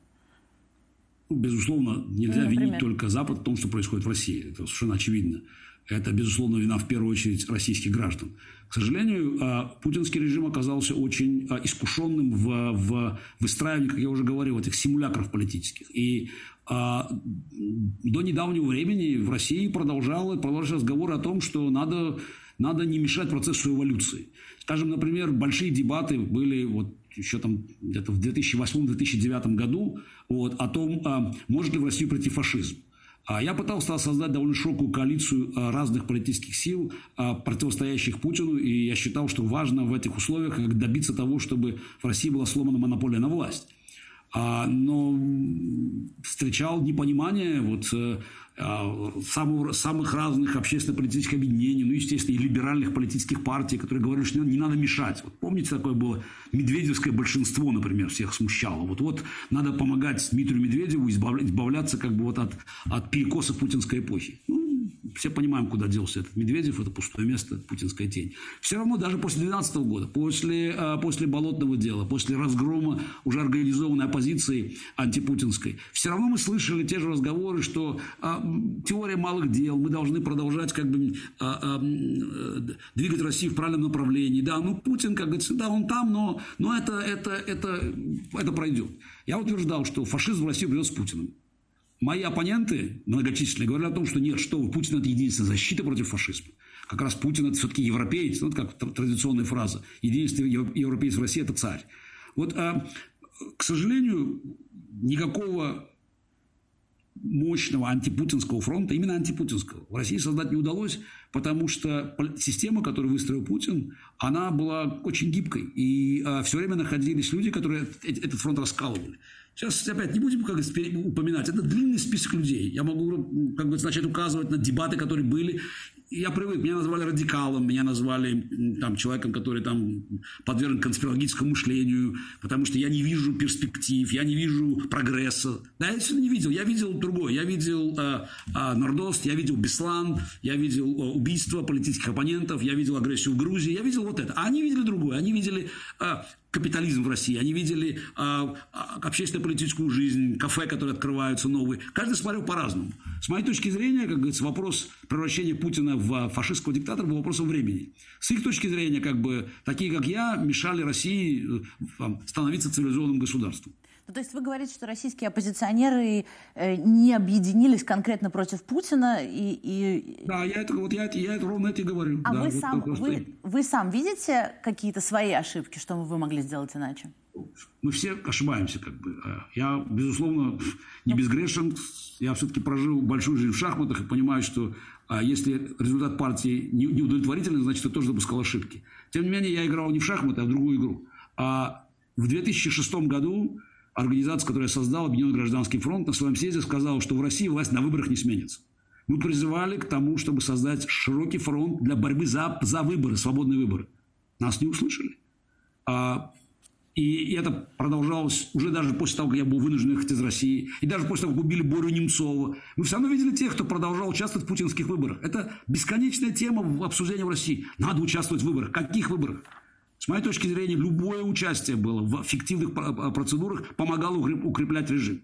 Безусловно, нельзя ну, винить только Запад в том, что происходит в России. Это совершенно очевидно. Это, безусловно, вина в первую очередь российских граждан. К сожалению, а, путинский режим оказался очень а, искушенным в, в выстраивании, как я уже говорил, этих симулякров политических. И а, до недавнего времени в России продолжал, продолжал разговоры о том, что надо надо не мешать процессу эволюции. Скажем, например, большие дебаты были вот еще там где-то в 2008-2009 году вот, о том, а, может ли в Россию прийти фашизм. А я пытался создать довольно широкую коалицию а, разных политических сил, а, противостоящих Путину, и я считал, что важно в этих условиях добиться того, чтобы в России была сломана монополия на власть. Но встречал непонимание вот, э, а, самых, разных общественно-политических объединений, ну, естественно, и либеральных политических партий, которые говорили, что не надо мешать. Вот помните, такое было медведевское большинство, например, всех смущало. Вот, вот надо помогать Дмитрию Медведеву избавляться как бы вот от, от перекоса путинской эпохи. Ну, все понимаем, куда делся этот Медведев, это пустое место, путинская тень. Все равно даже после 2012 года, после, а, после болотного дела, после разгрома уже организованной оппозиции антипутинской, все равно мы слышали те же разговоры, что а, теория малых дел, мы должны продолжать как бы а, а, двигать Россию в правильном направлении. Да, ну Путин, как говорится, да, он там, но, но это, это, это, это пройдет. Я утверждал, что фашизм в России придет с Путиным. Мои оппоненты многочисленные говорят о том, что нет, что вы, Путин – это единственная защита против фашизма. Как раз Путин – это все-таки европеец, ну, как традиционная фраза. Единственный европеец в России – это царь. Вот, а, к сожалению, никакого мощного антипутинского фронта, именно антипутинского, в России создать не удалось, потому что система, которую выстроил Путин, она была очень гибкой. И э, все время находились люди, которые этот фронт раскалывали. Сейчас опять не будем как упоминать. Это длинный список людей. Я могу как бы, начать указывать на дебаты, которые были я привык, меня назвали радикалом, меня назвали там, человеком, который там, подвержен конспирологическому мышлению, потому что я не вижу перспектив, я не вижу прогресса. Да, я это не видел. Я видел другое. Я видел э, э, Нордост, я видел Беслан, я видел э, убийство политических оппонентов, я видел агрессию в Грузии, я видел вот это. А они видели другое. Они видели э, капитализм в России, они видели э, общественно-политическую жизнь, кафе, которые открываются новые. Каждый смотрел по-разному. С моей точки зрения, как говорится, вопрос превращения Путина в фашистского диктатора был вопросом времени. С их точки зрения, как бы, такие, как я, мешали России э, становиться цивилизованным государством. Ну, то есть вы говорите, что российские оппозиционеры э, не объединились конкретно против Путина и... и... Да, я это, вот я, я это ровно это и говорю. А да, вы, вот сам, вы, вы сам видите какие-то свои ошибки, что вы могли сделать иначе? Мы все ошибаемся, как бы. А я, безусловно, не безгрешен. Я все-таки прожил большую жизнь в шахматах и понимаю, что а если результат партии не, не удовлетворительный, значит, я тоже допускал ошибки. Тем не менее, я играл не в шахматы, а в другую игру. А в 2006 году организация, которую я создал, Объединенный гражданский фронт, на своем съезде сказала, что в России власть на выборах не сменится. Мы призывали к тому, чтобы создать широкий фронт для борьбы за, за выборы, свободные выборы. Нас не услышали. А, и это продолжалось уже даже после того, как я был вынужден ехать из России, и даже после того, как убили Борю Немцова. Мы все равно видели тех, кто продолжал участвовать в путинских выборах. Это бесконечная тема в обсуждении в России. Надо участвовать в выборах. Каких выборах? С моей точки зрения, любое участие было в фиктивных процедурах помогало укреплять режим.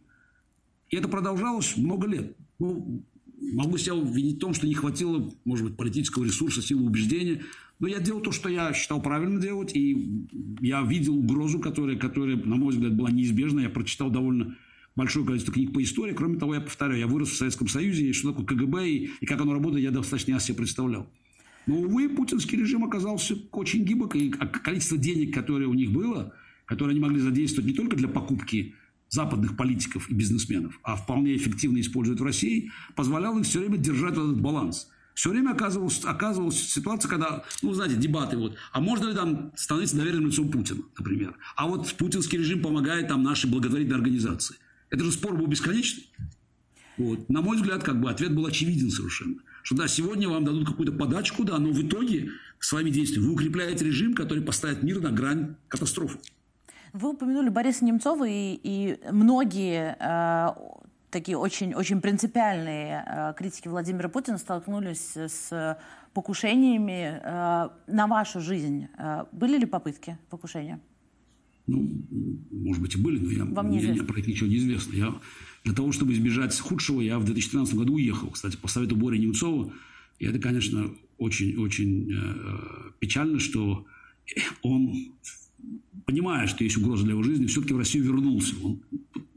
И это продолжалось много лет. Ну, могу себя винить в том, что не хватило, может быть, политического ресурса, силы убеждения. Но я делал то, что я считал правильно делать, и я видел угрозу, которая, которая на мой взгляд, была неизбежна. Я прочитал довольно большое количество книг по истории. Кроме того, я повторяю, я вырос в Советском Союзе, и что такое КГБ, и, и как оно работает, я достаточно ясно себе представлял. Но, увы, путинский режим оказался очень гибок, и количество денег, которое у них было, которые они могли задействовать не только для покупки западных политиков и бизнесменов, а вполне эффективно использовать в России, позволяло им все время держать этот баланс. Все время оказывалась, оказывалась ситуация, когда, ну, знаете, дебаты, вот, а можно ли там становиться доверенным лицом Путина, например? А вот путинский режим помогает там нашей благотворительной организации. Это же спор был бесконечный. Вот. На мой взгляд, как бы ответ был очевиден совершенно что да, сегодня вам дадут какую-то подачку, да, но в итоге своими действиями вы укрепляете режим, который поставит мир на грань катастрофы. Вы упомянули Бориса Немцова, и, и многие э, такие очень, очень принципиальные э, критики Владимира Путина столкнулись с покушениями э, на вашу жизнь. Э, были ли попытки покушения? Ну, может быть, и были, но я, Вам мне, мне про это ничего не известно. Я для того, чтобы избежать худшего, я в 2013 году уехал, кстати, по совету Бори Немцова. И это, конечно, очень-очень э, печально, что он, понимая, что есть угроза для его жизни, все-таки в Россию вернулся. Он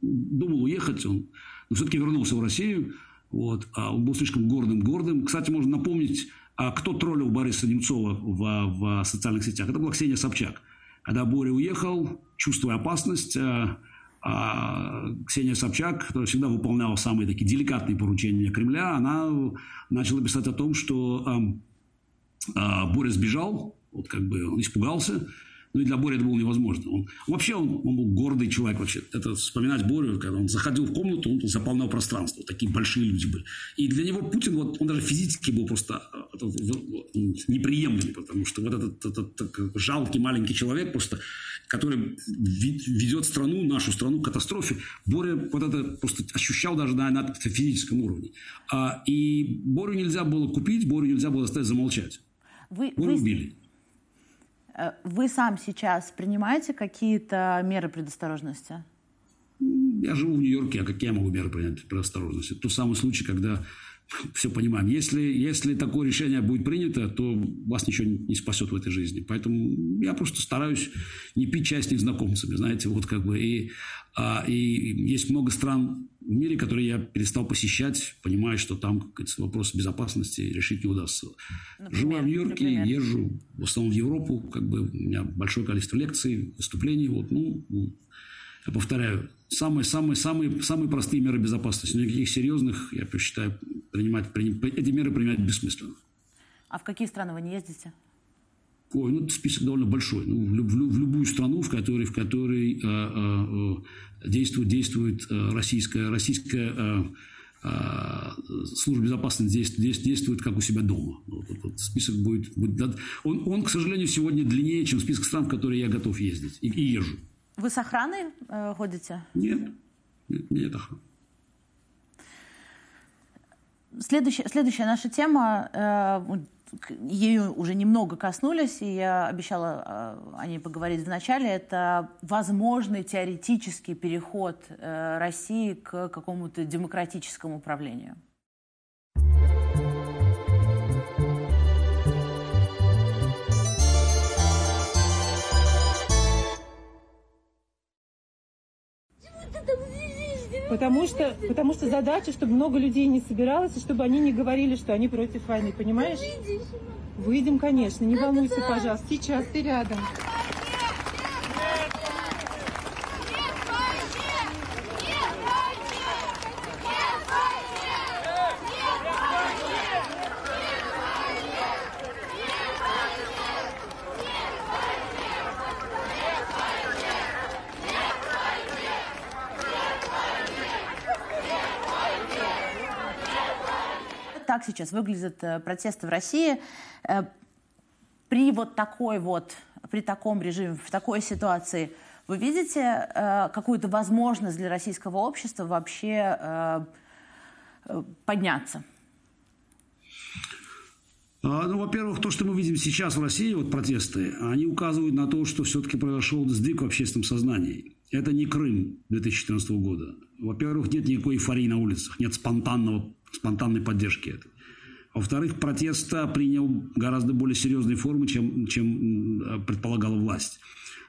думал уехать, он, но все-таки вернулся в Россию. Вот, а он был слишком гордым-гордым. Кстати, можно напомнить, а кто троллил Бориса Немцова в, в социальных сетях? Это была Ксения Собчак. Когда Боря уехал, чувствуя опасность, э, Ксения Собчак, которая всегда выполняла самые такие деликатные поручения Кремля, она начала писать о том, что э, э, Боря сбежал, вот как бы он испугался, ну и для Бори это было невозможно. Он, вообще он, он был гордый человек вообще. Это вспоминать Борю, когда он заходил в комнату, он заполнял пространство. Такие большие люди были. И для него Путин, вот, он даже физически был просто э, неприемлемый, потому что вот этот, этот, этот жалкий маленький человек просто который ведет страну, нашу страну к катастрофе, Боря вот это просто ощущал даже на, на физическом уровне. А, и Борю нельзя было купить, Борю нельзя было заставить замолчать. Вы, Борю вы, убили. Э, вы сам сейчас принимаете какие-то меры предосторожности? Я живу в Нью-Йорке, а какие я могу меры принять предосторожности? Тот самый случай, когда все понимаем. Если, если такое решение будет принято, то вас ничего не спасет в этой жизни. Поэтому я просто стараюсь не пить чай с незнакомцами, знаете, вот как бы. И, а, и есть много стран в мире, которые я перестал посещать, понимая, что там как говорится, вопрос безопасности решить не удастся. Например, Живу в Нью-Йорке, например. езжу в основном в Европу, как бы у меня большое количество лекций, выступлений, вот, ну, я повторяю, самые, самые, самые, самые простые меры безопасности. Никаких серьезных, я считаю, принимать, приним, эти меры принимать бессмысленно. А в какие страны вы не ездите? Ой, ну, список довольно большой. Ну, в, в, в любую страну, в которой, в которой э, э, э действует, действует э, российская, российская э, э, служба безопасности действует, действует как у себя дома. Вот, вот, вот список будет, будет он, он, к сожалению, сегодня длиннее, чем список стран, в которые я готов ездить и, и езжу. Вы с охраной э, ходите? Нет, нет, нет охраны. Следующая, следующая наша тема, э, ею уже немного коснулись, и я обещала э, о ней поговорить в начале, это возможный теоретический переход э, России к какому-то демократическому управлению. Потому что, потому что задача, чтобы много людей не собиралось, и чтобы они не говорили, что они против войны, понимаешь? Выйдем, конечно, не волнуйся, пожалуйста. Сейчас ты рядом. Сейчас выглядят э, протесты в России э, при вот такой вот, при таком режиме, в такой ситуации, вы видите э, какую-то возможность для российского общества вообще подняться? А, ну, во-первых, то, что мы видим сейчас в России, вот протесты, они указывают на то, что все-таки произошел сдвиг в общественном сознании. Это не Крым 2014 года. Во-первых, нет никакой эйфории на улицах, нет спонтанного спонтанной поддержки этой. Во-вторых, протест принял гораздо более серьезные формы, чем, чем предполагала власть.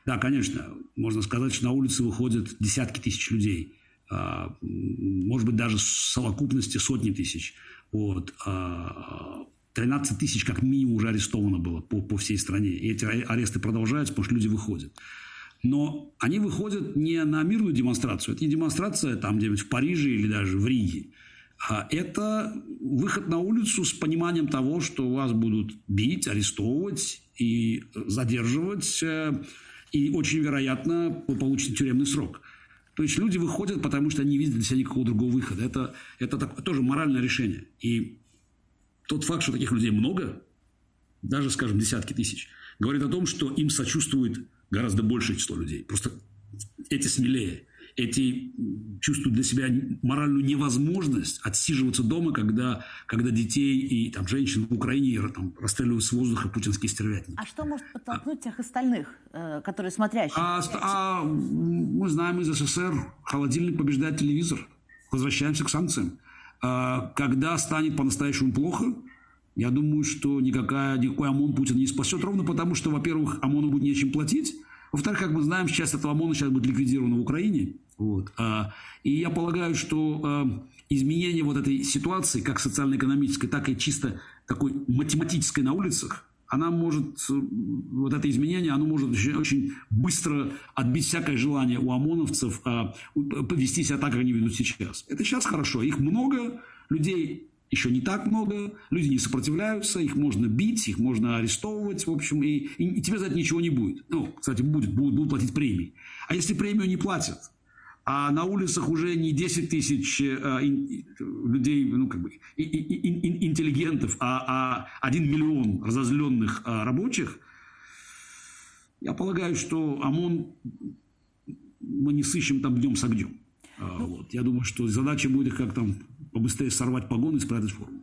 Да, конечно, можно сказать, что на улицы выходят десятки тысяч людей. А, может быть, даже в совокупности сотни тысяч. Вот. 13 а, тысяч как минимум уже арестовано было по, по всей стране. И эти аресты продолжаются, потому что люди выходят. Но они выходят не на мирную демонстрацию. Это не демонстрация там где-нибудь в Париже или даже в Риге. А это выход на улицу с пониманием того, что вас будут бить, арестовывать и задерживать, э, и очень вероятно вы получите тюремный срок. То есть люди выходят, потому что они видят для себя никакого другого выхода. Это, это так, тоже моральное решение. И тот факт, что таких людей много, даже, скажем, десятки тысяч, говорит о том, что им сочувствует гораздо большее число людей. Просто эти смелее эти чувствуют для себя моральную невозможность отсиживаться дома, когда, когда детей и там, женщин в Украине там, расстреливают с воздуха путинские стервятники. А что может подтолкнуть а, тех остальных, э, которые смотрящие? А, а мы знаем из СССР, холодильник побеждает телевизор. Возвращаемся к санкциям. А, когда станет по-настоящему плохо, я думаю, что никакая, никакой ОМОН Путин не спасет, ровно потому, что, во-первых, ОМОНу будет нечем платить, во-вторых, как мы знаем, сейчас этого ОМОНа сейчас будет ликвидировано в Украине. Вот. А, и я полагаю, что а, изменение вот этой ситуации, как социально-экономической, так и чисто такой математической на улицах, она может, вот это изменение, оно может очень, очень быстро отбить всякое желание у ОМОНовцев а, повести себя так, как они ведут сейчас. Это сейчас хорошо. Их много, людей еще не так много, люди не сопротивляются, их можно бить, их можно арестовывать, в общем, и, и, и тебе за это ничего не будет. Ну, кстати, будет, будут, будут платить премии. А если премию не платят, а на улицах уже не 10 тысяч а, ин, людей, ну, как бы, ин, ин, ин, интеллигентов, а, а 1 миллион разозленных а, рабочих, я полагаю, что ОМОН мы не сыщем там днем с огнем. А, вот. Я думаю, что задача будет как там побыстрее сорвать погоны и спрятать форму.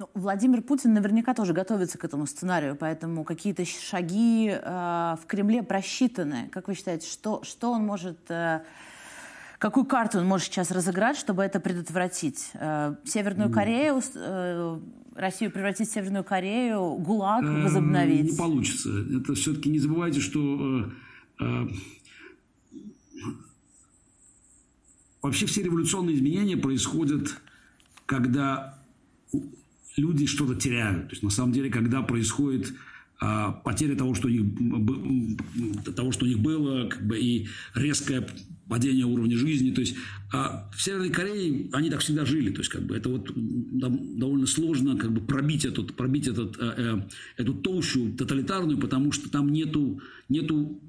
Ну, Владимир Путин наверняка тоже готовится к этому сценарию, поэтому какие-то шаги э, в Кремле просчитаны. Как вы считаете, что, что он может... Э, Какую карту он может сейчас разыграть, чтобы это предотвратить? Э, Северную Корею, э, Россию превратить в Северную Корею, ГУЛАГ возобновить? Не получится. Это все-таки не забывайте, что вообще все революционные изменения происходят, когда люди что-то теряют. То есть на самом деле, когда происходит потеря того, что у них, того, что у них было, как бы, и резкое падение уровня жизни. То есть а в Северной Корее они так всегда жили. То есть как бы это вот довольно сложно как бы пробить, этот, пробить этот, э, э, эту толщу тоталитарную, потому что там нету, нету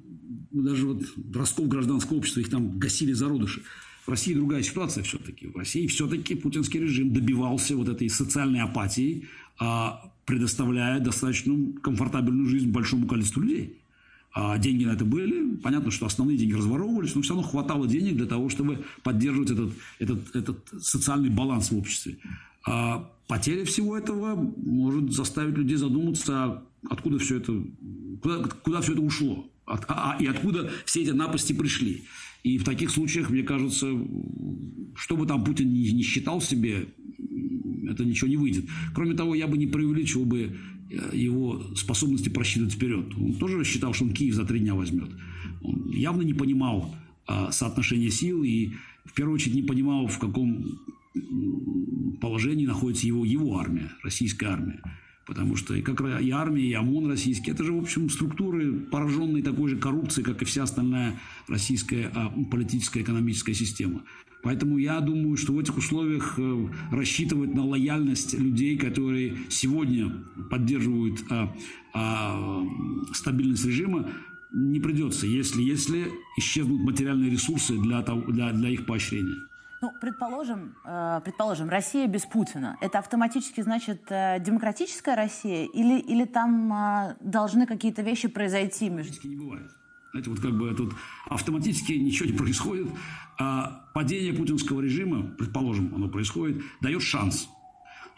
даже вот ростков гражданского общества, их там гасили зародыши. В России другая ситуация все-таки. В России все-таки путинский режим добивался вот этой социальной апатии, а предоставляя достаточно комфортабельную жизнь большому количеству людей. А деньги на это были. Понятно, что основные деньги разворовывались, но все равно хватало денег для того, чтобы поддерживать этот, этот, этот социальный баланс в обществе. А потеря всего этого может заставить людей задуматься, откуда все это, куда, куда все это ушло, от, а, и откуда все эти напасти пришли. И в таких случаях, мне кажется, что бы там Путин не, не считал себе, это ничего не выйдет. Кроме того, я бы не преувеличивал бы э, его способности просчитывать вперед. Он тоже считал, что он Киев за три дня возьмет. Он явно не понимал а, соотношения сил и в первую очередь не понимал, в каком положении находится его, его армия, российская армия. Потому что и, как и армия, и ОМОН российский, это же, в общем, структуры, пораженные такой же коррупцией, как и вся остальная российская а, политическая экономическая система. Поэтому я думаю, что в этих условиях э, рассчитывать на лояльность людей, которые сегодня поддерживают а, а, стабильность режима, не придется, если, если исчезнут материальные ресурсы для, того, для, для их поощрения. Ну, предположим, э, предположим, Россия без Путина. Это автоматически значит э, демократическая Россия или, или там э, должны какие-то вещи произойти? Между... не бывает. Знаете, вот как бы тут автоматически ничего не происходит. А падение путинского режима, предположим, оно происходит, дает шанс.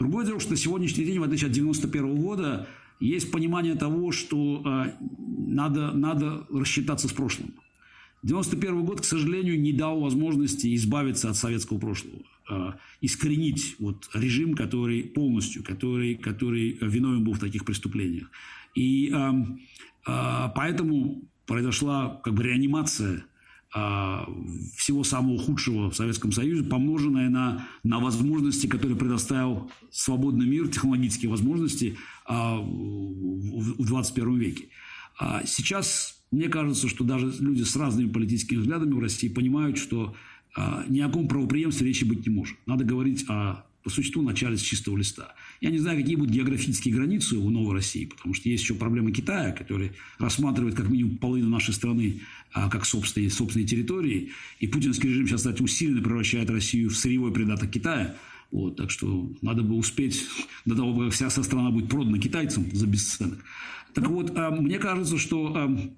Другое дело, что на сегодняшний день, в отличие от 91 года, есть понимание того, что надо, надо рассчитаться с прошлым. 91 год, к сожалению, не дал возможности избавиться от советского прошлого, э, искоренить вот режим, который полностью, который, который виновен был в таких преступлениях. И э, поэтому произошла как бы реанимация всего самого худшего в Советском Союзе, помноженная на, на возможности, которые предоставил свободный мир, технологические возможности в 21 веке. Сейчас мне кажется, что даже люди с разными политическими взглядами в России понимают, что а, ни о каком правоприемстве речи быть не может. Надо говорить о по существу начале с чистого листа. Я не знаю, какие будут географические границы у Новой России, потому что есть еще проблема Китая, который рассматривает как минимум половину нашей страны а, как собственные, собственные территории. И путинский режим сейчас, кстати, усиленно превращает Россию в сырьевой придаток Китая. Вот, так что надо бы успеть до того, как вся страна будет продана китайцам за бесценок. Так вот, а, мне кажется, что а,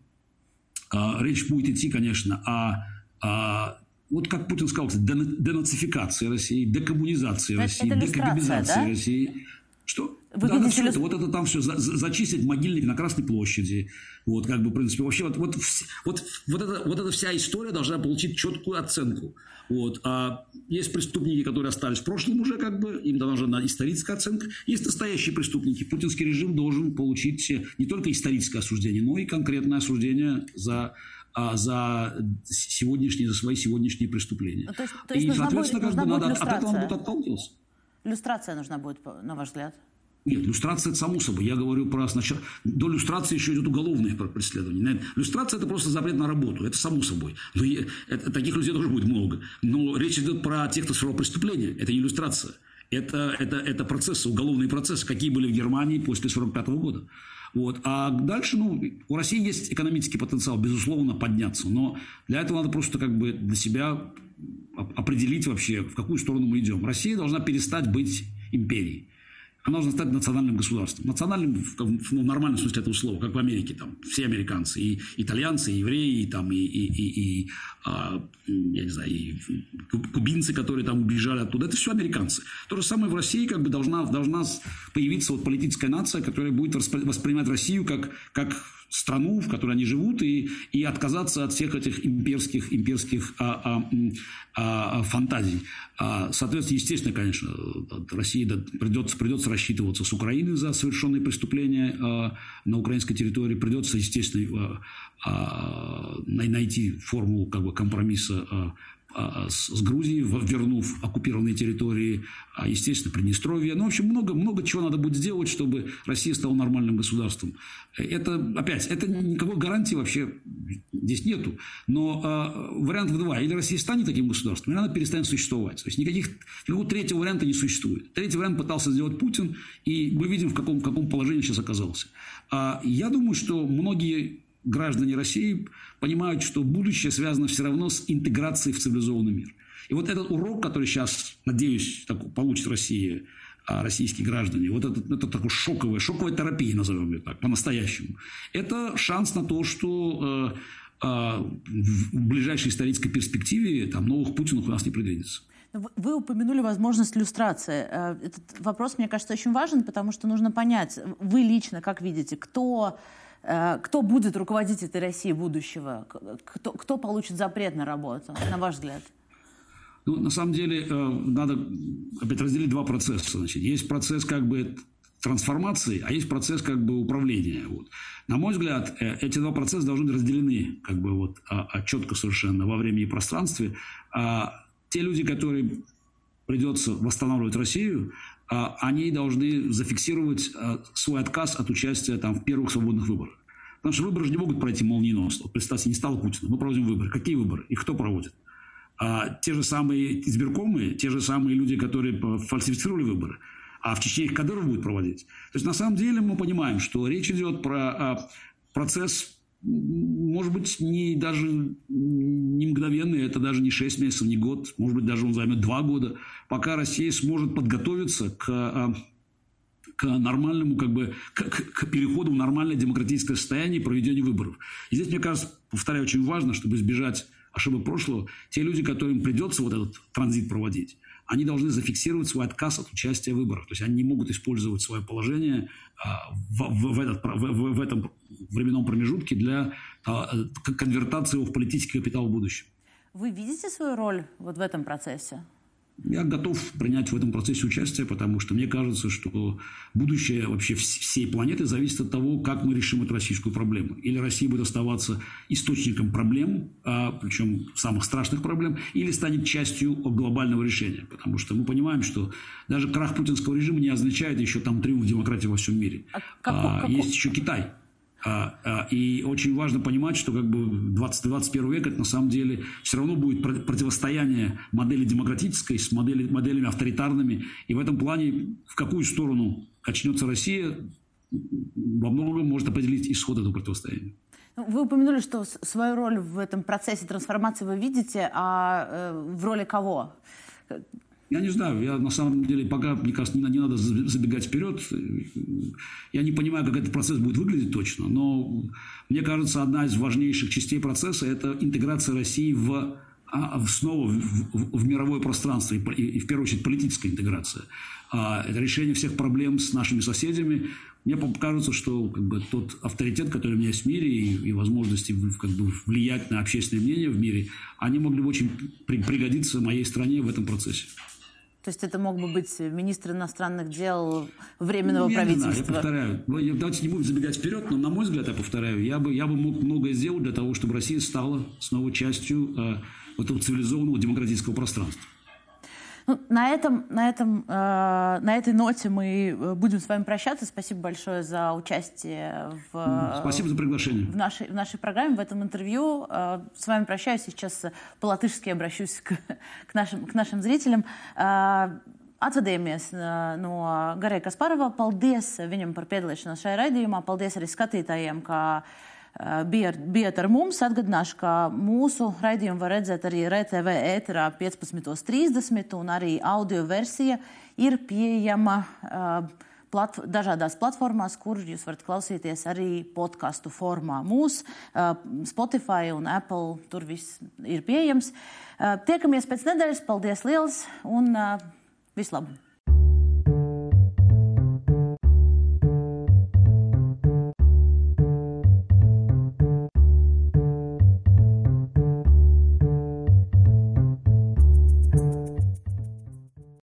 речь будет идти, конечно, о, о вот как Путин сказал, денацификации России, декоммунизации России, декабибизации да? России. Что? Вы да, да, все это, вот это там все, за, за, зачистить могильник на Красной площади. Вот, как бы, в принципе, вообще, вот, вот, вот, вот, это, вот эта вся история должна получить четкую оценку. Вот. А есть преступники, которые остались в прошлом уже, как бы, им должна историческая оценка. Есть настоящие преступники. Путинский режим должен получить не только историческое осуждение, но и конкретное осуждение за а, за сегодняшние, за свои сегодняшние преступления. Ну, то есть, то есть и, соответственно, будет, как бы надо, от этого надо будет отталкиваться. Люстрация нужна будет, на ваш взгляд? Нет, люстрация это само собой. Я говорю про сначала. До люстрации еще идет уголовное преследование. Люстрация это просто запрет на работу. Это само собой. Но я, это, таких людей тоже будет много. Но речь идет про тех, кто совершил преступление. Это не люстрация. Это, это, это процессы, уголовные процессы, какие были в Германии после 1945 года. Вот. А дальше, ну, у России есть экономический потенциал, безусловно, подняться. Но для этого надо просто как бы для себя определить вообще, в какую сторону мы идем. Россия должна перестать быть империей она должна стать национальным государством. Национальным в, ну, нормальном смысле этого слова, как в Америке. Там все американцы, и итальянцы, и евреи, и, там, и, и, и, и а, я не знаю, и кубинцы, которые там убежали оттуда. Это все американцы. То же самое в России как бы должна, должна появиться вот политическая нация, которая будет воспринимать Россию как, как страну, в которой они живут, и, и отказаться от всех этих имперских, имперских а, а, а, фантазий. А, соответственно, естественно, конечно, России придется, придется рассчитываться с Украиной за совершенные преступления а, на украинской территории. Придется, естественно, а, а, найти формулу как бы, компромисса а, а, с Грузией, вернув оккупированные территории, а, естественно, Приднестровье. Ну, в общем, много, много чего надо будет сделать, чтобы Россия стала нормальным государством. Это, опять, это никакой гарантии вообще здесь нету. Но э, вариантов два. Или Россия станет таким государством, или она перестанет существовать. То есть никаких, никакого третьего варианта не существует. Третий вариант пытался сделать Путин, и мы видим, в каком, в каком положении сейчас оказался. А я думаю, что многие граждане России понимают, что будущее связано все равно с интеграцией в цивилизованный мир. И вот этот урок, который сейчас, надеюсь, так, получит Россия, а, российские граждане, вот это, это такой шоковая, шоковая терапия, назовем ее так, по-настоящему, это шанс на то, что э, э, в ближайшей исторической перспективе там, новых Путинов у нас не предвидится. Вы упомянули возможность люстрации. Э, этот вопрос, мне кажется, очень важен, потому что нужно понять, вы лично как видите, кто кто будет руководить этой Россией будущего? Кто, кто получит запрет на работу, на ваш взгляд? Ну, на самом деле, э, надо опять разделить два процесса. Значит, есть процесс как бы трансформации, а есть процесс как бы управления. Вот. На мой взгляд, э, эти два процесса должны быть разделены как бы вот а, а четко совершенно во времени и пространстве. А те люди, которые придется восстанавливать Россию, они должны зафиксировать а, свой отказ от участия там, в первых свободных выборах. Потому что выборы же не могут пройти молниеносно. Представьте, не стало Путина. Мы проводим выборы. Какие выборы? И кто проводит? А, те же самые избиркомы, те же самые люди, которые фальсифицировали выборы. А в Чечне их Кадыров будет проводить. То есть, на самом деле, мы понимаем, что речь идет про а, процесс может быть, не даже не мгновенный, это даже не 6 месяцев, не год, может быть, даже он займет 2 года, пока Россия сможет подготовиться к, а, к нормальному, как бы, к, к переходу в нормальное демократическое состояние и проведению выборов. И здесь, мне кажется, повторяю, очень важно, чтобы избежать ошибок прошлого, те люди, которым придется вот этот транзит проводить, они должны зафиксировать свой отказ от участия в выборах. То есть они не могут использовать свое положение а, в, в, в, этот, в, в этом временном промежутке для а, конвертации его в политический капитал в будущем. Вы видите свою роль вот в этом процессе? Я готов принять в этом процессе участие, потому что мне кажется, что будущее вообще всей планеты зависит от того, как мы решим эту российскую проблему. Или Россия будет оставаться источником проблем, а, причем самых страшных проблем, или станет частью глобального решения. Потому что мы понимаем, что даже крах путинского режима не означает еще там триумф демократии во всем мире. А, как, а, как... Есть еще Китай. А, а, и очень важно понимать, что как бы 20, 21 век это на самом деле все равно будет противостояние модели демократической с модели, моделями авторитарными. И в этом плане в какую сторону качнется Россия, во многом может определить исход этого противостояния. Ну, вы упомянули, что свою роль в этом процессе трансформации вы видите, а э, в роли кого? Я не знаю, я на самом деле пока, мне кажется, не, не надо забегать вперед. Я не понимаю, как этот процесс будет выглядеть точно, но мне кажется, одна из важнейших частей процесса – это интеграция России в а, снова в, в, в мировое пространство и, и, в первую очередь политическая интеграция. А, это решение всех проблем с нашими соседями. Мне кажется, что как бы, тот авторитет, который у меня есть в мире, и, и возможности как бы, влиять на общественное мнение в мире, они могли бы очень при, пригодиться моей стране в этом процессе. То есть это мог бы быть министр иностранных дел временного я правительства? Я повторяю. Давайте не будем забегать вперед, но, на мой взгляд, я повторяю, я бы, я бы мог многое сделать для того, чтобы Россия стала снова частью э, этого цивилизованного демократического пространства. Ну, на, этом, на, этом, э, на этой ноте мы э, будем с вами прощаться. Спасибо большое за участие в, Спасибо за приглашение. в, нашей, в нашей программе, в этом интервью. Э, с вами прощаюсь. Сейчас по-латышски обращусь к, к, нашим, к нашим зрителям. Э, Atvadījāmies no Garija Kasparova. Paldies viņam par piedalīšanos šajā raidījumā. Paldies arī skatītājiem, kā Eh, bijat, bijat ar mums. Atgādināšu, ka mūsu raidījumu var redzēt arī RTV ēterā 15.30 un arī audio versija ir pieejama uh, plat, dažādās platformās, kur jūs varat klausīties arī podkastu formā. Mūsu uh, Spotify un Apple tur viss ir pieejams. Uh, tiekamies pēc nedēļas. Paldies liels un vislabāk!